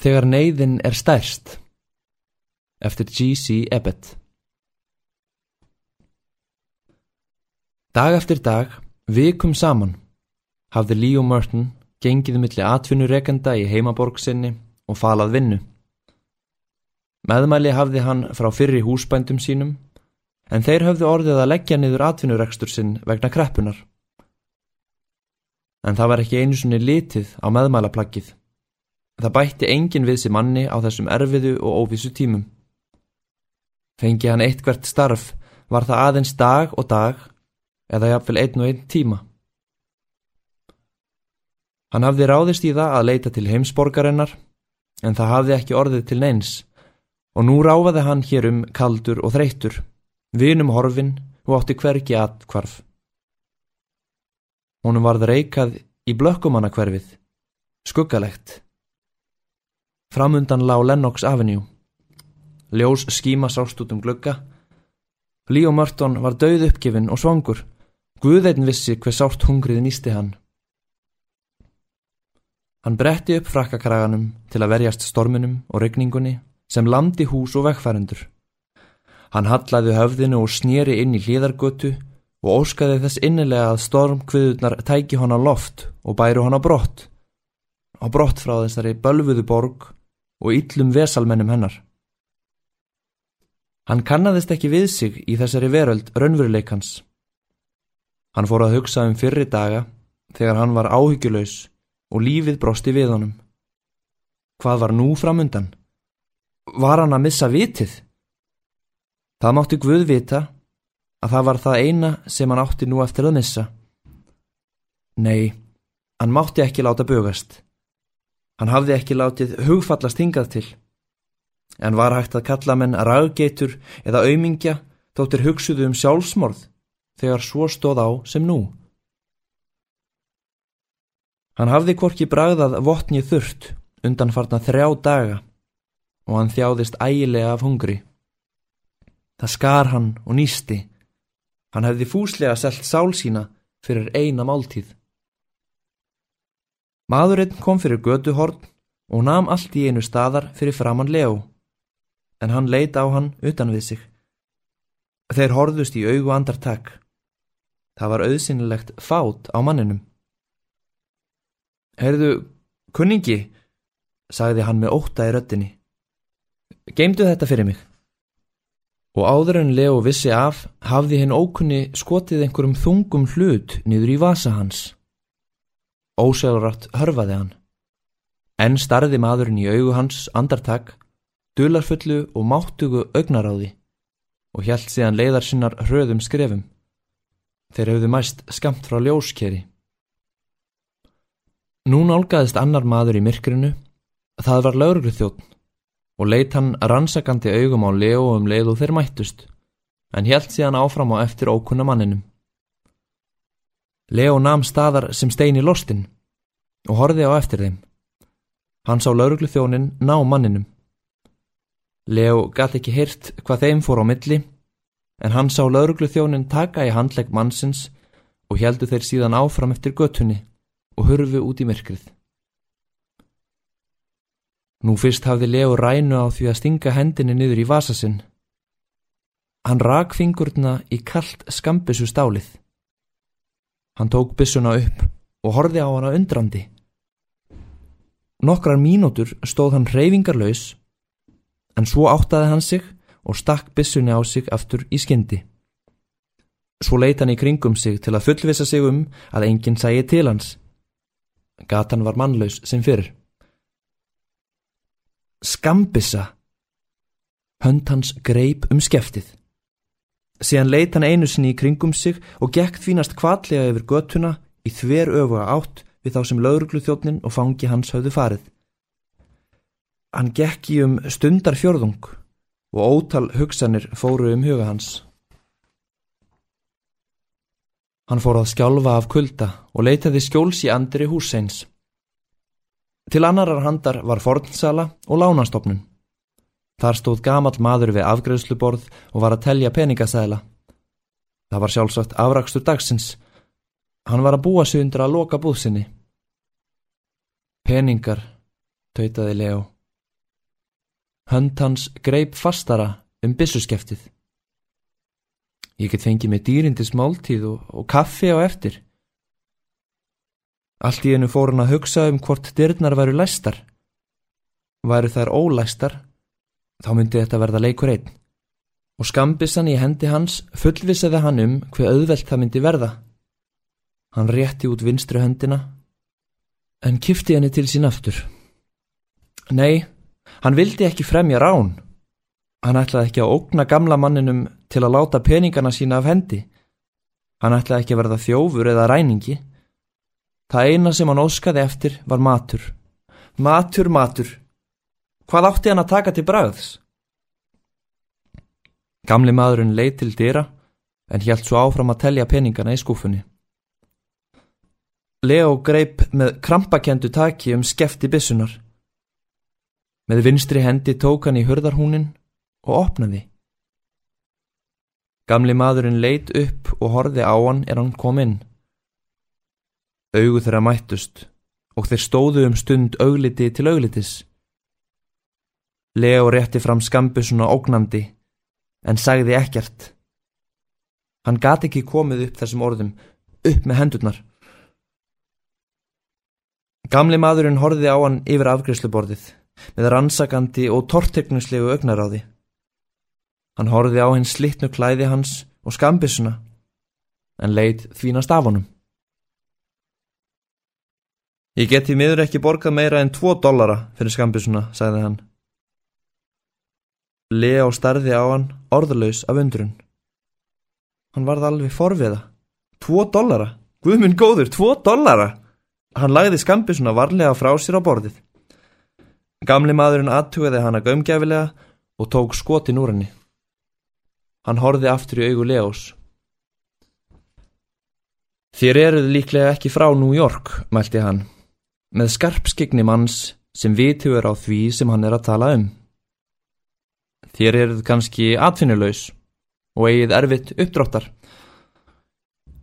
Þegar neyðin er stærst eftir G.C. Ebbett Dag eftir dag, vikum saman, hafði Leo Merton gengið milli atvinnurekenda í heimaborg sinni og falað vinnu. Meðmæli hafði hann frá fyrri húsbændum sínum, en þeir höfðu orðið að leggja niður atvinnurekstur sinn vegna kreppunar. En það var ekki einu svonni litið á meðmælaplaggið. Það bætti engin við sér manni á þessum erfiðu og óvísu tímum. Fengi hann eitt hvert starf var það aðeins dag og dag eða jafnvel einn og einn tíma. Hann hafði ráðist í það að leita til heimsborgarinnar en það hafði ekki orðið til neins og nú ráfaði hann hér um kaldur og þreytur, vinum horfin og átti hverki aðkvarf. Honum varð reykað í blökkumannakverfið, skuggalegt. Framundan lá Lennox Avenue. Ljós skíma sást út um glugga. Leo Merton var döð uppgifin og svangur. Guðeinn vissi hver sárt hungrið nýsti hann. Hann bretti upp frakkakraganum til að verjast storminum og regningunni sem landi hús og vegfærendur. Hann hallaði höfðinu og snýri inn í hlýðargötu og óskaði þess innilega að stormkviðurnar tæki hann á loft og bæru hann á brott. Á brott frá þessari bölfuðu borg og yllum vesalmennum hennar. Hann kannadist ekki við sig í þessari veröld raunveruleikans. Hann fór að hugsa um fyrri daga þegar hann var áhyggjuleus og lífið brosti við honum. Hvað var nú framundan? Var hann að missa vitið? Það mátti Guð vita að það var það eina sem hann átti nú eftir að missa. Nei, hann mátti ekki láta bögast. Hann hafði ekki látið hugfallast hingað til. En var hægt að kalla menn raggeitur eða aumingja þóttir hugsuðu um sjálfsmorð þegar svo stóð á sem nú. Hann hafði hvorki bragðað votnið þurft undan farna þrjá daga og hann þjáðist ægilega af hungri. Það skar hann og nýsti. Hann hefði fúslega selt sál sína fyrir eina máltíð. Maðurinn kom fyrir göduhorn og nam allt í einu staðar fyrir framann Leo, en hann leit á hann utan við sig. Þeir horðust í augu andartak. Það var auðsynlegt fát á manninum. Herðu, kunningi, sagði hann með óta í röttinni. Geimdu þetta fyrir mig. Og áður en Leo vissi af hafði hinn ókunni skotið einhverjum þungum hlut niður í vasa hans. Ósegurart hörfaði hann. Enn starði maðurinn í augu hans andartak, dularfullu og máttugu augnaráði og hjælt síðan leiðar sinnar hröðum skrefum. Þeir hefðu mæst skamt frá ljóskeri. Nú nálgæðist annar maður í myrkrinu, það var laurugluþjóttn og leitt hann rannsakandi augum á Leo um leið og þeir mættust, en helt síðan áfram á eftir ókunna manninum. Leo nam staðar sem stein í lostin og horfi á eftir þeim. Hann sá laurugluþjónin ná manninum. Leo gæti ekki hirt hvað þeim fór á milli, en hann sá laurugluþjónin taka í handlegg mannsins og heldu þeir síðan áfram eftir göttunni og hörfu út í myrkrið. Nú fyrst hafði Leo rænu á því að stinga hendinni niður í vasasinn. Hann rak fingurna í kallt skambissu stálið. Hann tók bissuna upp og horfi á hana undrandi. Nokkrar mínútur stóð hann reyfingarlaus, en svo áttaði hann sig og stakk bissunni á sig aftur í skyndi. Svo leita hann í kringum sig til að fullvisa sig um að enginn sægi til hans. Gatan var mannlaus sem fyrr. Skambissa. Hönd hans greip um skeftið. Síðan leit hann einu sinni í kringum sig og gekk þvínast kvallega yfir göttuna í þver öfuga átt við þá sem laurugluþjóttnin og fangi hans hafðu farið. Hann gekk í um stundar fjörðung og ótal hugsanir fóru um huga hans. Hann fór að skjálfa af kulda og leitaði skjóls í andri hússeins. Til annarar handar var fornsala og lánastofnun. Þar stóð gamal maður við afgreðsluborð og var að telja peningasæla. Það var sjálfsagt afrakstur dagsins. Hann var að búa sig undir að loka búðsynni. Peningar, tautaði Leo Hönd hans greip fastara um byssuskeftið. Ég get fengið með dýrindis máltíð og, og kaffi á eftir. Allt í hennu fór hann að hugsa um hvort dyrnar væru læstar. Væru þær ólæstar, þá myndi þetta verða leikur einn. Og skambissan í hendi hans fullvisaði hann um hver auðvelt það myndi verða. Hann rétti út vinstru hendina, en kifti henni til sín aftur. Nei, hann vildi ekki fremja rán. Hann ætlaði ekki að ógna gamla manninum til að láta peningana sína af hendi. Hann ætlaði ekki að verða þjófur eða ræningi. Það eina sem hann óskaði eftir var matur. Matur, matur. Hvað átti hann að taka til bræðs? Gamli maðurinn leið til dýra en hjælt svo áfram að telja peningana í skúfunni. Leo greip með krampakendu taki um skefti bissunar. Með vinstri hendi tók hann í hörðarhúnin og opnaði. Gamli maðurinn leit upp og horfi á hann er hann kom inn. Augu þeirra mættust og þeir stóðu um stund augliti til auglitis. Leo rétti fram skambusuna ógnandi en sagði ekkert. Hann gati ekki komið upp þessum orðum, upp með hendurnar. Gamli maðurinn horfiði á hann yfir afgriðsluborðið með rannsakandi og torteknuslegu augnaráði. Hann horfiði á hins slittnu klæði hans og skambissuna, en leið þvínast af honum. Ég geti miður ekki borgað meira en tvo dollara fyrir skambissuna, sagði hann. Leo starði á hann, orðlaus af undrun. Hann varð alveg forviða. Tvo dollara? Guðminn góður, tvo dollara? Hann lagði skambissuna varlega frá sér á borðið. Gamli maðurinn aðtugaði hana gömgefilega og tók skotin úr henni. Hann horfi aftur í augu Leós. Þér eruð líklega ekki frá New York, mælti hann, með skarpskigni manns sem vituður á því sem hann er að tala um. Þér eruð kannski atfinnulegs og eigið erfitt uppdráttar.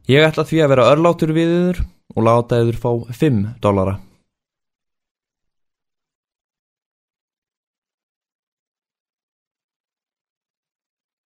Ég ætla því að vera örlátur við yður og láta yður fá 5 dollara.